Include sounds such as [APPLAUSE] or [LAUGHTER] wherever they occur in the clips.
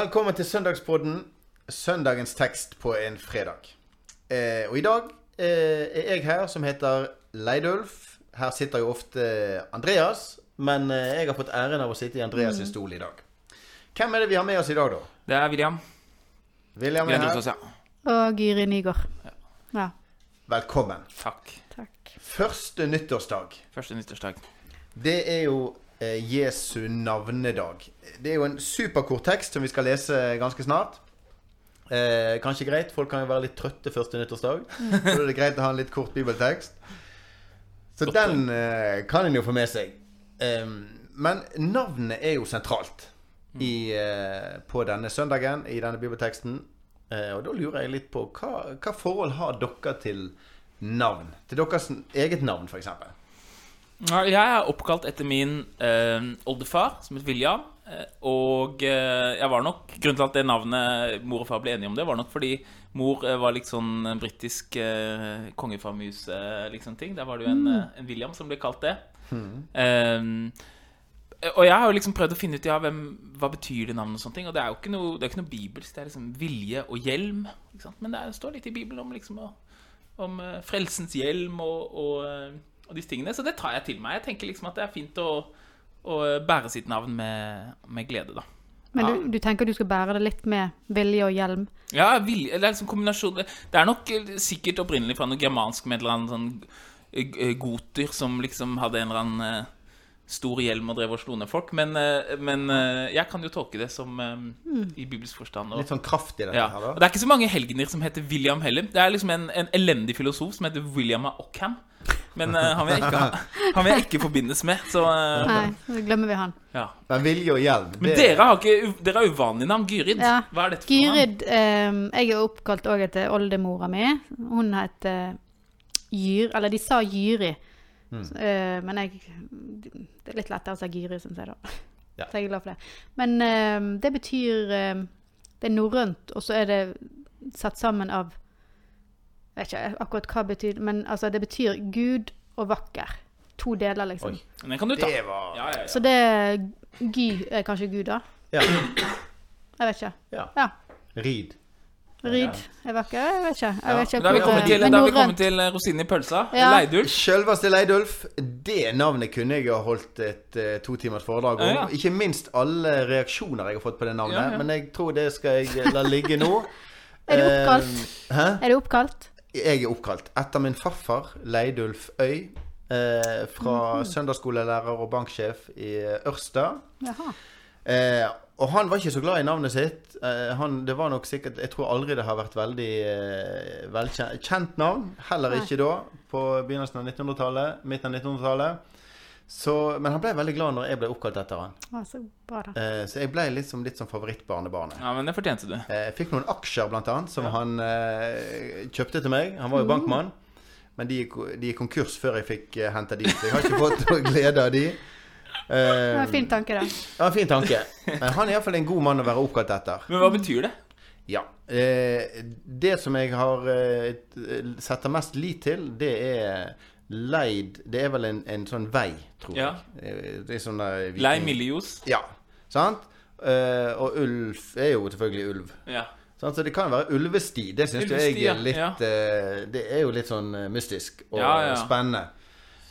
Velkommen til Søndagspodden. Søndagens tekst på en fredag. Eh, og i dag eh, er jeg her som heter Leidulf. Her sitter jo ofte Andreas, men eh, jeg har fått æren av å sitte i Andreas' stol i dag. Hvem er det vi har med oss i dag, da? Det er William. William er her. Rosås, ja. Og Gyri Nygaard. Ja. Velkommen. Takk. Takk. Første nyttårsdag. Første nyttårsdag. Det er jo Jesu navnedag. Det er jo en superkort tekst som vi skal lese ganske snart. Eh, kanskje greit. Folk kan jo være litt trøtte første nyttårsdag. Så da er det greit å ha en litt kort bibeltekst. Så Godt den eh, kan en jo få med seg. Eh, men navnet er jo sentralt i, eh, på denne søndagen, i denne bibelteksten. Eh, og da lurer jeg litt på hva, hva forhold har dere til navn? Til deres eget navn, f.eks.? Jeg er oppkalt etter min eh, oldefar, som het William. eh, Og eh, jeg var nok Grunnen til at det navnet mor og far ble enige om det, var nok fordi mor eh, var litt sånn britisk eh, kongefamuse-ting. Liksom, ting. Der var det jo en, eh, en William som ble kalt det. Eh, og jeg har jo liksom prøvd å finne ut ja, hvem, hva betyr det navnet og sånne ting. Og det er jo ikke noe, det ikke noe bibelsk. Det er liksom vilje og hjelm. Men det står litt i Bibelen om, liksom, om frelsens hjelm og, og, og disse tingene. Så det tar jeg til meg. Jeg tenker liksom at det er fint å, å bære sitt navn med, med glede, da. Men du, du tenker du skal bære det litt med vilje og hjelm? Ja, vilje, det er liksom kombinasjon Det er nok eh, sikkert opprinnelig fra noe germansk med en eller annen sånn eh, goter som liksom hadde en eller annen eh, stor hjelm og drev og slo ned folk. Men, men jeg kan jo tolke det som i bibelsk forstand. Og, Litt sånn kraft i dette ja. her, og da. det er ikke så mange helgener som heter William heller. Det er liksom en, en elendig filosof som heter William av Ockham. Men uh, han, vil jeg ikke, han vil jeg ikke forbindes med. Så uh, Nei, så glemmer vi han. ja. Men vilje og hjelm Men dere har ikke Dere har uvanlig navn. Gyrid. Ja. Hva er dette for? Gyrid um, Jeg er oppkalt òg etter oldemora mi. Hun het eh, Gyr... Eller de sa Gyri. Mm. Så, eh, men jeg Det er litt lettere å si Gyri, syns jeg, da. [LAUGHS] Ja. Så jeg er glad for det. Men eh, det betyr eh, Det er norrønt, og så er det satt sammen av Jeg vet ikke akkurat hva det betyr, men altså, det betyr Gud og vakker. To deler, liksom. Oi. Den kan du ta. Det var Ja, ja, ja. Så det Gy er kanskje Gud, da? Ja. Jeg vet ikke. ja. Ja. Rid. Ryd er vakker? Jeg vet ikke. Jeg vet ikke Da har vi kommet til, men da vi kommet til eh, rosinen i pølsa. Ja. Leidulf. Selveste Leidulf. Det navnet kunne jeg ha holdt et uh, to timers foredrag om. Ja, ja. Ikke minst alle reaksjoner jeg har fått på det navnet. Ja, ja. Men jeg tror det skal jeg la ligge nå. [LAUGHS] Er det oppkalt? Eh, hæ? Er det oppkalt? Jeg er oppkalt etter min farfar, Leidulf Øy. eh, fra Mhm. søndagsskolelærer og banksjef i Ørsta. Eh, og han var ikke så glad i navnet sitt. Eh, han, det var nok sikkert Jeg tror aldri det har vært veldig eh, velkjent kjent navn. Heller ikke da, på begynnelsen av 1900-tallet. Midten av 1900-tallet. Så, men han ble veldig glad når jeg ble oppkalt etter han. Ah, så bra, da. Eh, så jeg ble liksom litt som favorittbarnebarnet. Ja, men det fortjente du. Eh, Jeg fikk noen aksjer, blant annet, som han eh, kjøpte til meg. Han var jo bankmann. Men de gikk, de gikk konkurs før jeg fikk eh, henta de. Så jeg har ikke fått noe glede av de. Det Eh, var en fin tanke, da. ja, fin tanke. Men han er iallfall en god mann å være oppkalt etter. Men hva betyr det? Ja. Eh, det som jeg har eh, setter mest lit til, det er leid Det er vel en, en sånn vei, tror Ja. jeg. Eh, Det er sånn der viking- Lei Millios. Ja. Sant? Uh, og ulv er jo selvfølgelig ulv. Ja. Sånn, Så det kan være ulvesti. Det syns jeg er litt Ja. uh, Det er jo litt sånn mystisk og Ja, ja. spennende.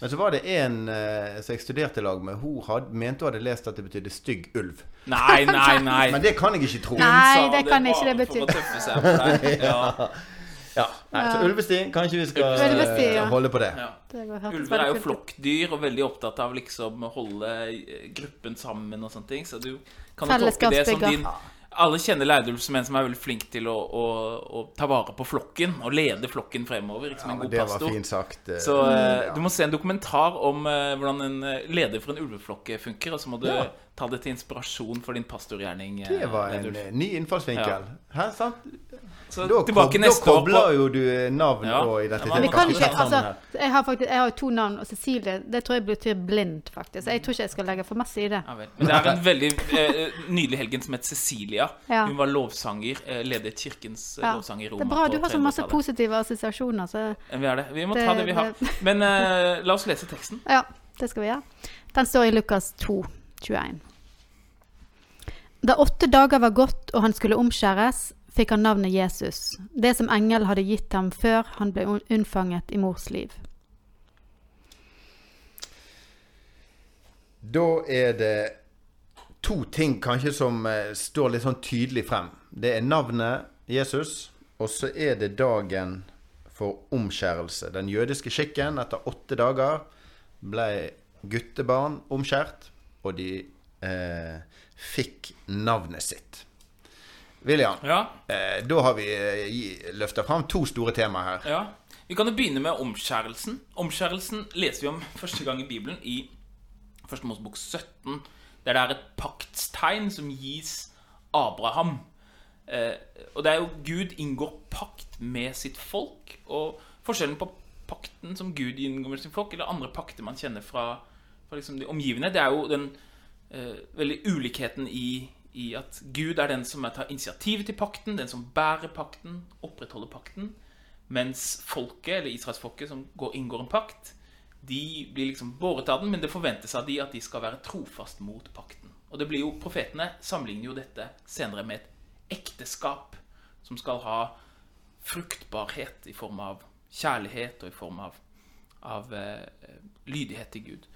Men så var det en uh, som jeg studerte i lag med. Hun had, mente hun hadde lest at det betydde stygg ulv. Nei, nei, nei. [LAUGHS] Men det kan jeg ikke tro. Nei. Det kan ikke bare det bety. [LAUGHS] Ja. Nei, så ulvesti. Kanskje vi skal Ulvesti, eh, ja. holde på det. Ja. Det Ulver er jo veldig flokkdyr og veldig opptatt av liksom å holde eh, gruppen sammen og sånne ting. Så du kan jo tolke det som Fellesskapsbygger. din Alle kjenner Leidulf som en som er veldig flink til å, å, å ta vare på flokken og lede flokken fremover. Liksom Ja, en men god det var pastor. fint sagt. eh, Så eh, ja. du må se en dokumentar om eh, hvordan en eh, leder for en ulveflokk funker, og så må du Ja. Ta det til inspirasjon for din pastorgjerning. eh, Det var en Leidulf. eh, ny innfallsvinkel. Hæ, sant? Så Da, kob- neste da år på kobler jo du eh, navn Ja. og identitet. men Vi kan ikke, altså, jeg har faktisk Jeg har to navn, og Cecilie det tror jeg betyr blind, faktisk. Jeg tror ikke jeg skal legge for masse i det. Ja. Men det er en veldig eh, nydelig helgen som het Cecilia. Ja. Hun var lovsanger, eh, ledet kirkens lovsanger Ja. lovsang i Det Roma. er bra. Du har så masse positive assosiasjoner, så Vi er det. Vi må Det- ta det vi har. Men eh, la oss lese teksten. ja, det skal vi gjøre. Den står i Lukas 2, 21. Da åtte dager var gått og han skulle omskjæres, fikk han navnet Jesus, det som engel hadde gitt ham før han ble unnfanget i mors liv. Da er det to ting kanskje som eh, står litt sånn tydelig frem. Det er navnet Jesus, og så er det dagen for omskjærelse. Den jødiske skikken etter åtte dager ble guttebarn omskjært, og de eh, fikk navnet sitt. William, Ja, eh, da har vi eh, løfta fram to store temaer her. ja. Vi kan jo begynne med omskjærelsen. Omskjærelsen leser vi om første gang i Bibelen i Første Mosebok 17, der det er et paktstegn som gis Abraham. Eh, og det er jo Gud inngår pakt med sitt folk. Og forskjellen på pakten som Gud inngår med sitt folk, eller andre pakter man kjenner fra, fra liksom de omgivende, det er jo den eh, veldig ulikheten i, i at Gud er den som tar initiativet til pakten, den som bærer pakten, opprettholder pakten, mens folket, eller israelsfolket, som går, inngår en pakt, de blir liksom båret av den, men det forventes av de at de skal være trofast mot pakten. Og det blir jo, Profetene sammenligner jo dette senere med et ekteskap som skal ha fruktbarhet i form av kjærlighet og i form av, av eh, lydighet til Gud.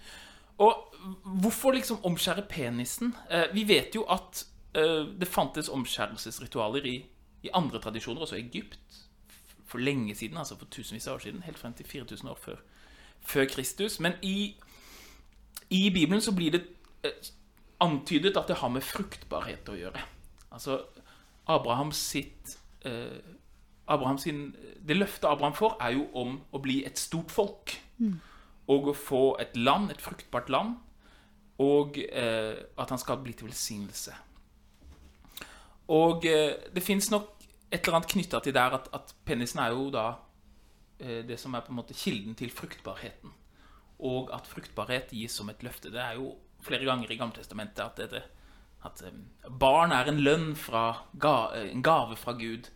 Og hvorfor liksom omskjære penisen? Eh, vi vet jo at eh, det fantes omskjærelsesritualer i, i andre tradisjoner, også i Egypt, for lenge siden, altså for tusenvis av år siden, helt frem til 4000 år før, før Kristus. Men i, i Bibelen så blir det eh, antydet at det har med fruktbarhet å gjøre. Altså Abraham sitt Abraham sin, Det løftet Abraham får, er jo om å bli et stort folk. Og å få et land, et fruktbart land. Og eh, at han skal bli til velsignelse. Og eh, det fins nok et eller annet knytta til der at, at penisen er jo da eh, det som er på en måte kilden til fruktbarheten. Og at fruktbarhet gis som et løfte. Det er jo flere ganger i Gammeltestamentet at, dette, at eh, barn er en lønn fra ga, eh, en gave fra Gud.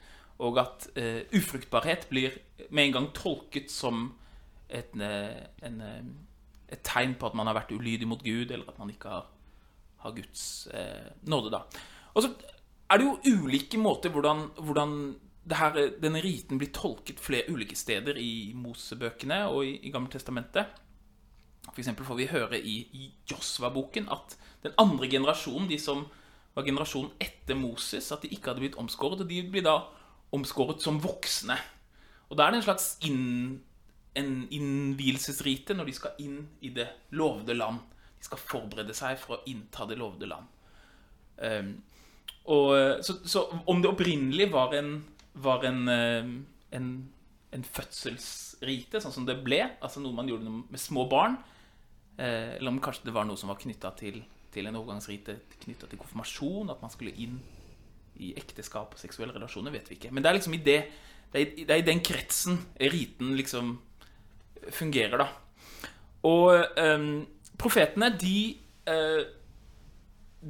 Og at eh, ufruktbarhet blir med en gang tolket som et, en, et tegn på at man har vært ulydig mot Gud, eller at man ikke har, har Guds eh, nåde. da. Og så er det jo ulike måter hvordan, hvordan her, denne riten blir tolket flere ulike steder i Mosebøkene og i, i Gammeltestamentet. Eksempel får vi høre i, i Josva-boken at den andre generasjonen, de som var generasjonen etter Moses, at de ikke hadde blitt omskåret, og de blir da omskåret som voksne. Og da er det en slags inn, en innvielsesrite når de skal inn i det lovede land. De skal forberede seg for å innta det lovede land. Um, og, så, så om det opprinnelig var en, var en, um, en, en fødselsrite, sånn som det ble, altså noe man gjorde med små barn, eh, eller om kanskje det var noe som var knytta til, til en overgangsrite knytta til konfirmasjon, at man skulle inn i ekteskap og seksuelle relasjoner, vet vi ikke. Men det er liksom i det, det, er, i- det er i den kretsen riten liksom fungerer, da. Og um, profetene, de uh,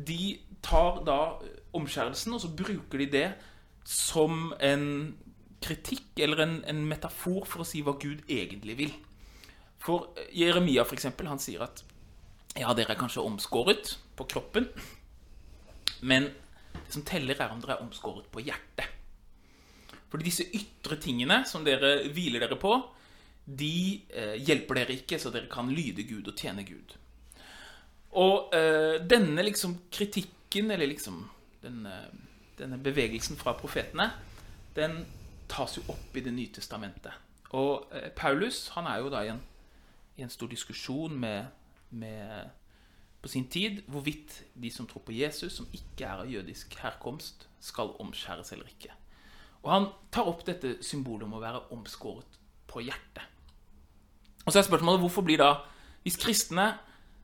De tar da omskjærelsen, og så bruker de det som en kritikk eller en, en metafor for å si hva Gud egentlig vil. For Jeremia, for eksempel, han sier at ja, dere er kanskje omskåret på kroppen, men det som teller, er om dere er omskåret på hjertet. Fordi disse ytre tingene som dere hviler dere på, de eh, hjelper dere ikke, så dere kan lyde Gud og tjene Gud. Og eh, denne liksom kritikken, eller liksom den, eh, denne bevegelsen fra profetene, den tas jo opp i Det nye testamentet. Og eh, Paulus han er jo da i en, i en stor diskusjon med, med på sin tid hvorvidt de som tror på Jesus, som ikke er av jødisk herkomst, skal omskjæres eller ikke. Og han tar opp dette symbolet om å være omskåret på hjertet. Og så er spørsmålet hvorfor blir da, hvis kristne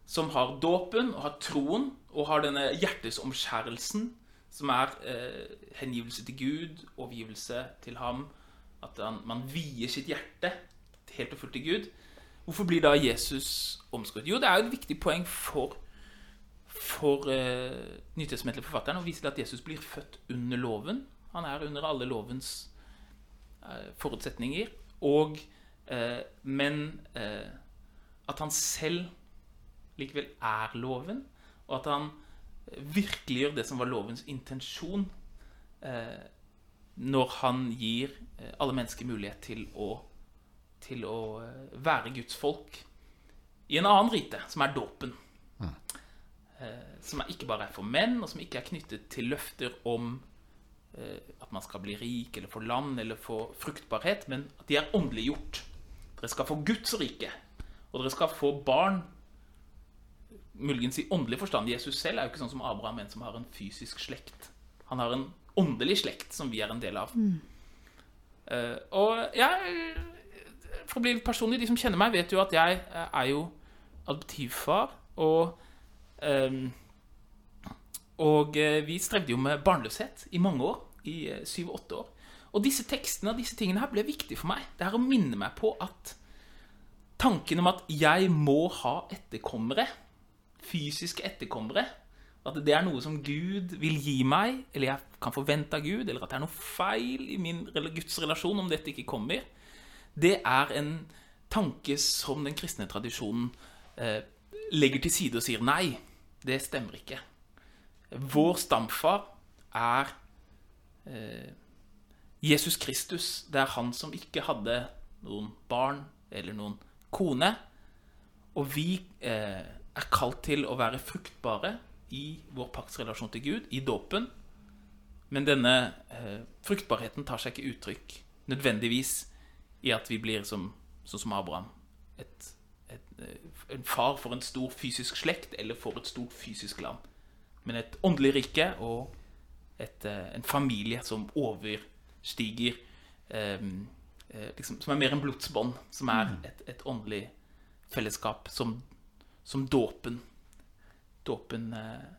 som har dåpen og har troen og har denne hjertesomskjærelsen, som er eh, hengivelse til Gud, overgivelse til ham, at han, man vier sitt hjerte helt og fullt til Gud, hvorfor blir da Jesus omskåret? Jo, det er jo et viktig poeng for, for eh, nytestamentlige forfatteren å vise til at Jesus blir født under loven. Han er under alle lovens eh, forutsetninger. Og, men eh, at han selv likevel er loven, og at han virkeliggjør det som var lovens intensjon, eh, når han gir eh, alle mennesker mulighet til å, til å eh, være Guds folk i en annen rite, som er dåpen. Eh, som er ikke bare er for menn, og som ikke er knyttet til løfter om eh, at man skal bli rik, eller få land, eller få fruktbarhet, men at de er åndeliggjort. Dere skal få Guds rike, og dere skal få barn muligens i åndelig forstand. Jesus selv er jo ikke sånn som Abraham, en som har en fysisk slekt. Han har en åndelig slekt som vi er en del av. Eh, og jeg, for å bli personlig, de som kjenner meg, vet jo at jeg eh, er jo adoptivfar. Og, um, og eh, vi strevde jo med barnløshet i mange år. I syv-åtte år. Og disse tekstene og disse tingene her ble viktige for meg. Det er å minne meg på at tanken om at jeg må ha etterkommere, fysiske etterkommere, at det er noe som Gud vil gi meg, eller jeg kan forvente av Gud, eller at det er noe feil i min Guds relasjon om dette ikke kommer, det er en tanke som den kristne tradisjonen eh, legger til side og sier nei, det stemmer ikke. Vår stamfar er eh, Jesus Kristus. Det er han som ikke hadde noen barn eller noen kone. Og vi eh, er kalt til å være fruktbare i vår paktsrelasjon til Gud, i dåpen. Men denne eh, fruktbarheten tar seg ikke uttrykk nødvendigvis i at vi blir som, sånn som Abraham. Et, et, eh, en far for en stor fysisk slekt eller for et stort fysisk land. Men et åndelig rike og et, eh, en familie som overstiger eh, eh, liksom, Som er mer enn blodsbånd. Som er et, et åndelig fellesskap. Som, som dåpen. Dåpen eh,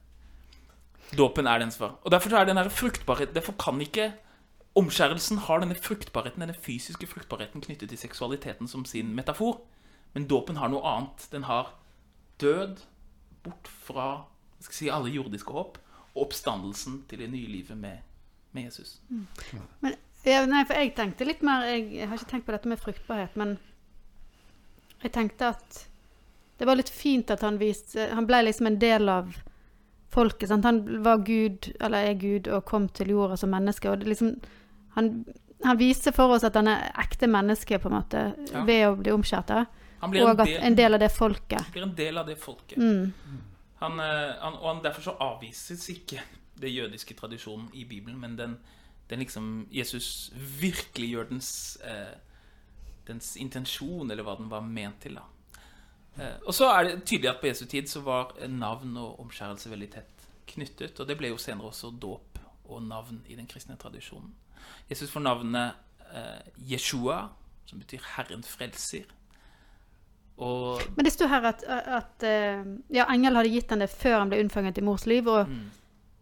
Dåpen er dens svar. Og derfor er den her fruktbarhet Derfor kan ikke Omskjærelsen har denne fruktbarheten, denne fysiske fruktbarheten knyttet til seksualiteten som sin metafor. Men dåpen har noe annet. Den har død bort fra si, alle jordiske håp, og oppstandelsen til det nye livet med, med Jesus. Men, ja, nei, for jeg tenkte litt mer jeg, jeg har ikke tenkt på dette med fruktbarhet, men jeg tenkte at det var litt fint at han viste Han ble liksom en del av folket. Sant? Han var Gud, eller er Gud, og kom til jorda som menneske. Og det liksom Han, han viser for oss at han er ekte menneske, på en måte, Ja. ved å bli omskjært. Han Og en del, en del av det folket. blir en del av det folket. Mm. Han, eh, han, og han, derfor så avvises ikke det jødiske tradisjonen i Bibelen, men den, den liksom Jesus virkelig gjør dens, eh, dens intensjon, eller hva den var ment til. da. Eh, og så er det tydelig at på Jesu tid så var navn og omskjærelse veldig tett knyttet, og det ble jo senere også dåp og navn i den kristne tradisjonen. Jesus får navnet eh, Jeshua, som betyr Herren frelser. Og Men det sto her at, at eh, ja, engel hadde gitt han det før han ble unnfanget i mors liv. Og Mm.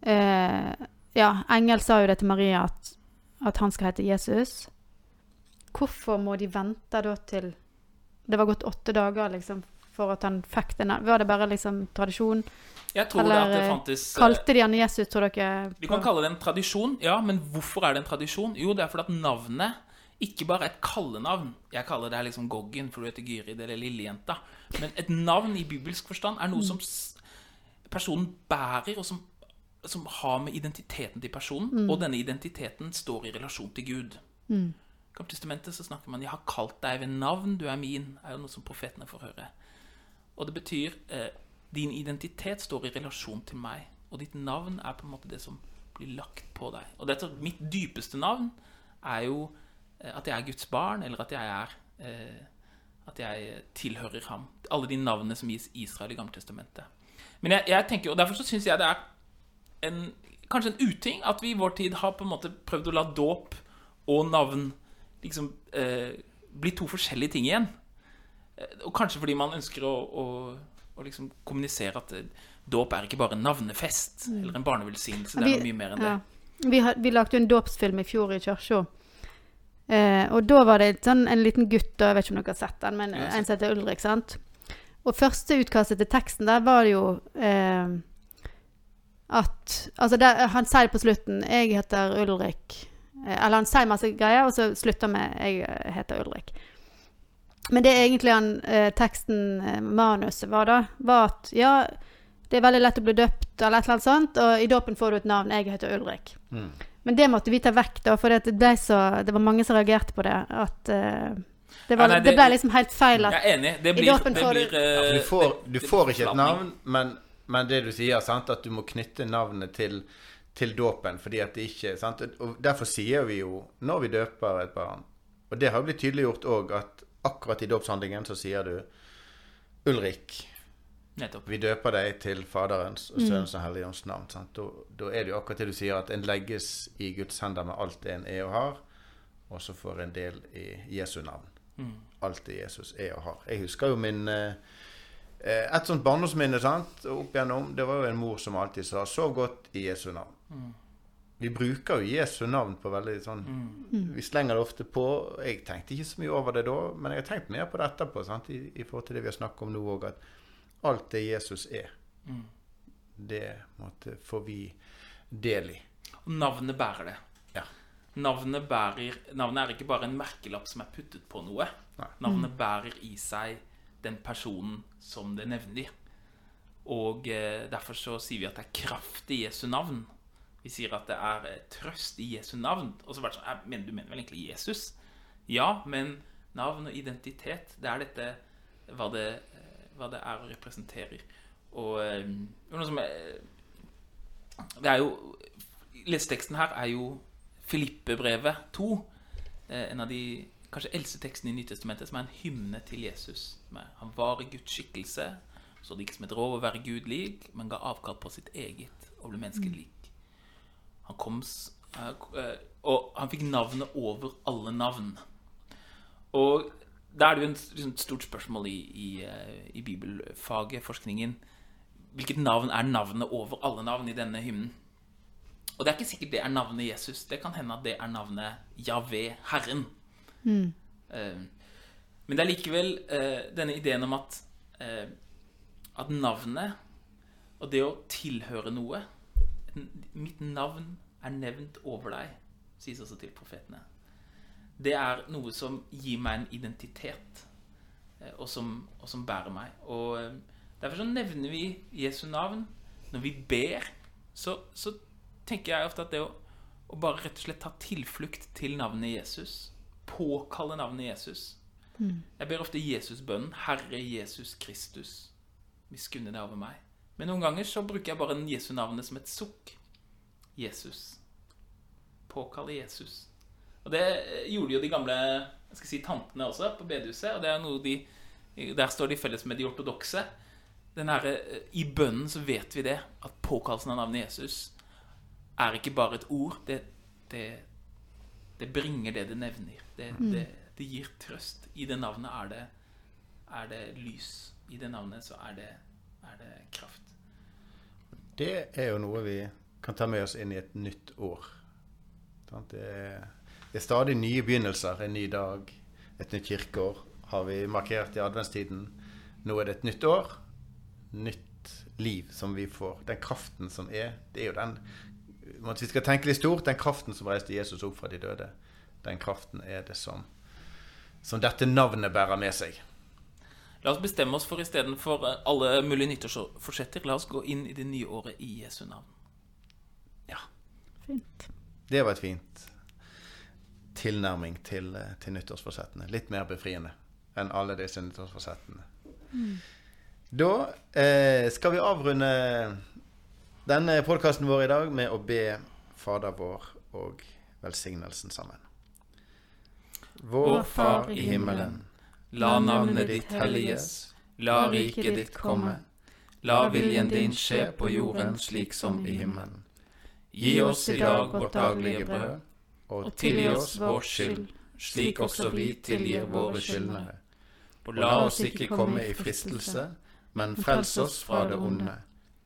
Eh, ja, engel sa jo det til Maria at, at han skal hete Jesus. Hvorfor må de vente da til det var gått åtte dager liksom, for at han fikk det? Var det bare liksom tradisjon? jeg tror Eller, det at det eh, fantes eh, Kalte de han Jesus, tror dere? Vi kan kalle det en tradisjon, ja, men hvorfor er det en tradisjon? Jo, det er fordi at navnet ikke bare et kallenavn. Jeg kaller det her liksom Goggen, for du heter Gyrid eller Lillejenta. Men et navn i bibelsk forstand er noe som personen bærer, og som, som har med identiteten til personen. Og denne identiteten står i relasjon til Gud. I Gammeltestamentet så snakker man 'Jeg har kalt deg ved navn, du er min', er jo noe som profetene får høre. Og det betyr eh, din identitet står i relasjon til meg, og ditt navn er på en måte det som blir lagt på deg. Og dette, mitt dypeste navn er jo eh, at jeg er Guds barn, eller at jeg er eh, at jeg tilhører ham. Alle de navnene som gis Israel i Gammeltestamentet. Men jeg, jeg tenker, og derfor så syns jeg det er en, kanskje en uting at vi i vår tid har på en måte prøvd å la dåp og navn liksom eh, bli to forskjellige ting igjen. Eh, Og kanskje fordi man ønsker å, å, å liksom kommunisere at eh, dåp er ikke bare en navnefest eller en barnevelsignelse. Det er noe mye mer enn det. Ja. Vi, har, vi lagde jo en dåpsfilm i fjor i kirka. Eh, og da var det et sånn, en liten gutt, og jeg vet ikke om dere har sett den, men Ja, en som heter Ulrik. sant? Og første utkastet til teksten der var det jo eh, at Altså, der, han sier på slutten 'Jeg heter Ulrik'. Eh, eller han sier masse greier, og så slutter med 'Jeg heter Ulrik'. Men det egentlig han, eh, teksten, eh, manuset, var da, var at ja, det er veldig lett å bli døpt, eller et eller annet sånt, og i dåpen får du et navn. Jeg heter Ulrik. Mm. Men det måtte vi ta vekk, da, for det, ble så, det var mange som reagerte på det. At eh, det, var, Ja, nei, det, det- ble liksom helt feil. At, Jeg er enig. Det I blir, dåpen får du- blir Ja, eh, du får, du får ikke et navn, men, men det du sier, sant, at du må knytte navnet til, til dåpen, fordi at det ikke sant? Og Derfor sier vi jo når vi døper et barn, og det har blitt tydeliggjort òg, at akkurat i dåpshandlingen så sier du Ulrik, Nettopp. vi døper deg til Faderens og Sønnens og Helligåndens navn. Sant? Da, da er det jo akkurat det du sier, at en legges i Guds hender med alt det en er og har, og så får en del i Jesu navn. Mm. Alt det Jesus er og har. Jeg husker jo min eh, Et sånt barndomsminne sant? opp igjennom, det var jo en mor som alltid sa 'sov godt i Jesu navn'. Mm. Vi bruker jo Jesu navn på veldig sånn Mm. Vi slenger det ofte på. Jeg tenkte ikke så mye over det da, men jeg har tenkt mer på det etterpå, sant? I, i forhold til det vi har snakket om nå òg, at alt det Jesus er, Mm. det måtte, får vi del i. Og navnet bærer det. Ja. Navnet, bærer, navnet er ikke bare en merkelapp som er puttet på noe. Nei. Navnet bærer i seg den personen som det nevner. Og eh, derfor så sier vi at det er kraft i Jesu navn. Vi sier at det er eh, trøst i Jesu navn. Og så var det sånn «Eh, Men du mener vel egentlig Jesus? Ja, men navn og identitet, det er dette hva det, eh, hva det er og representerer. Og eh, noe som er, Det er jo Leseteksten her er jo Filippebrevet 2. Eh, en av de kanskje eldste teksten i Nytestamentet, som er en hymne til Jesus. Han var i Guds skikkelse, så det ikke som et rov å være Gud lik, men ga avkall på sitt eget og ble mennesket lik. Han kom eh, eh, Og han fikk navnet over alle navn. Og da er det jo en liksom, et stort spørsmål i, i, eh, i bibelfaget, forskningen. Hvilket navn er navnet over alle navn i denne hymnen? Og det er ikke sikkert det er navnet Jesus. Det kan hende at det er navnet Javé, Herren. Eh, men det er likevel uh, denne ideen om at, uh, at navnet og det å tilhøre noe Mitt navn er nevnt over deg, sies også til profetene. Det er noe som gir meg en identitet, og som, og som bærer meg. Og Derfor så nevner vi Jesu navn. Når vi ber, så, så tenker jeg ofte at det å, å bare rett og slett ta tilflukt til navnet Jesus, påkalle navnet Jesus Jeg ber ofte Jesusbønnen. Herre Jesus Kristus, miskunne deg over meg. Men noen ganger så bruker jeg bare Jesu-navnet som et sukk. Jesus. Påkalle Jesus. Og det gjorde jo de gamle jeg skal si, tantene også på bedehuset. Og det er noe de Der står de felles med de ortodokse. Den her, eh, I bønnen så vet vi det, at påkallelsen av navnet Jesus er ikke bare et ord. Det, det, det bringer det det nevner. Det, det, det gir trøst. I det navnet er det, er det lys. I det navnet så er det, er det kraft. Det er jo noe vi kan ta med oss inn i et nytt år. Det er, det er stadig nye begynnelser. En ny dag, et nytt kirkeår har vi markert i adventstiden. Nå er det et nytt år. Nytt liv som vi får. Den kraften som er, det er jo den Hvis vi skal tenke litt stort, den kraften som reiste Jesus opp fra de døde, den kraften er det som, som dette navnet bærer med seg. La oss bestemme oss for istedenfor alle mulige nyttårsforsetter, la oss gå inn i det nye året i Jesu navn. Ja. Fint. Det var et fint tilnærming til, eh, til nyttårsforsettene. Litt mer befriende enn alle disse nyttårsforsettene. Da eh, skal vi avrunde denne podkasten vår i dag med å be Fader vår og velsignelsen sammen. Vår Far i himmelen. La navnet ditt helliges, la riket ditt komme. La viljen din skje på jorden slik som i himmelen. Gi oss i dag vårt daglige brød, Og tilgi oss vår skyld, slik også vi tilgir våre skyldnere. Og la oss ikke komme i fristelse, men frels oss fra det onde.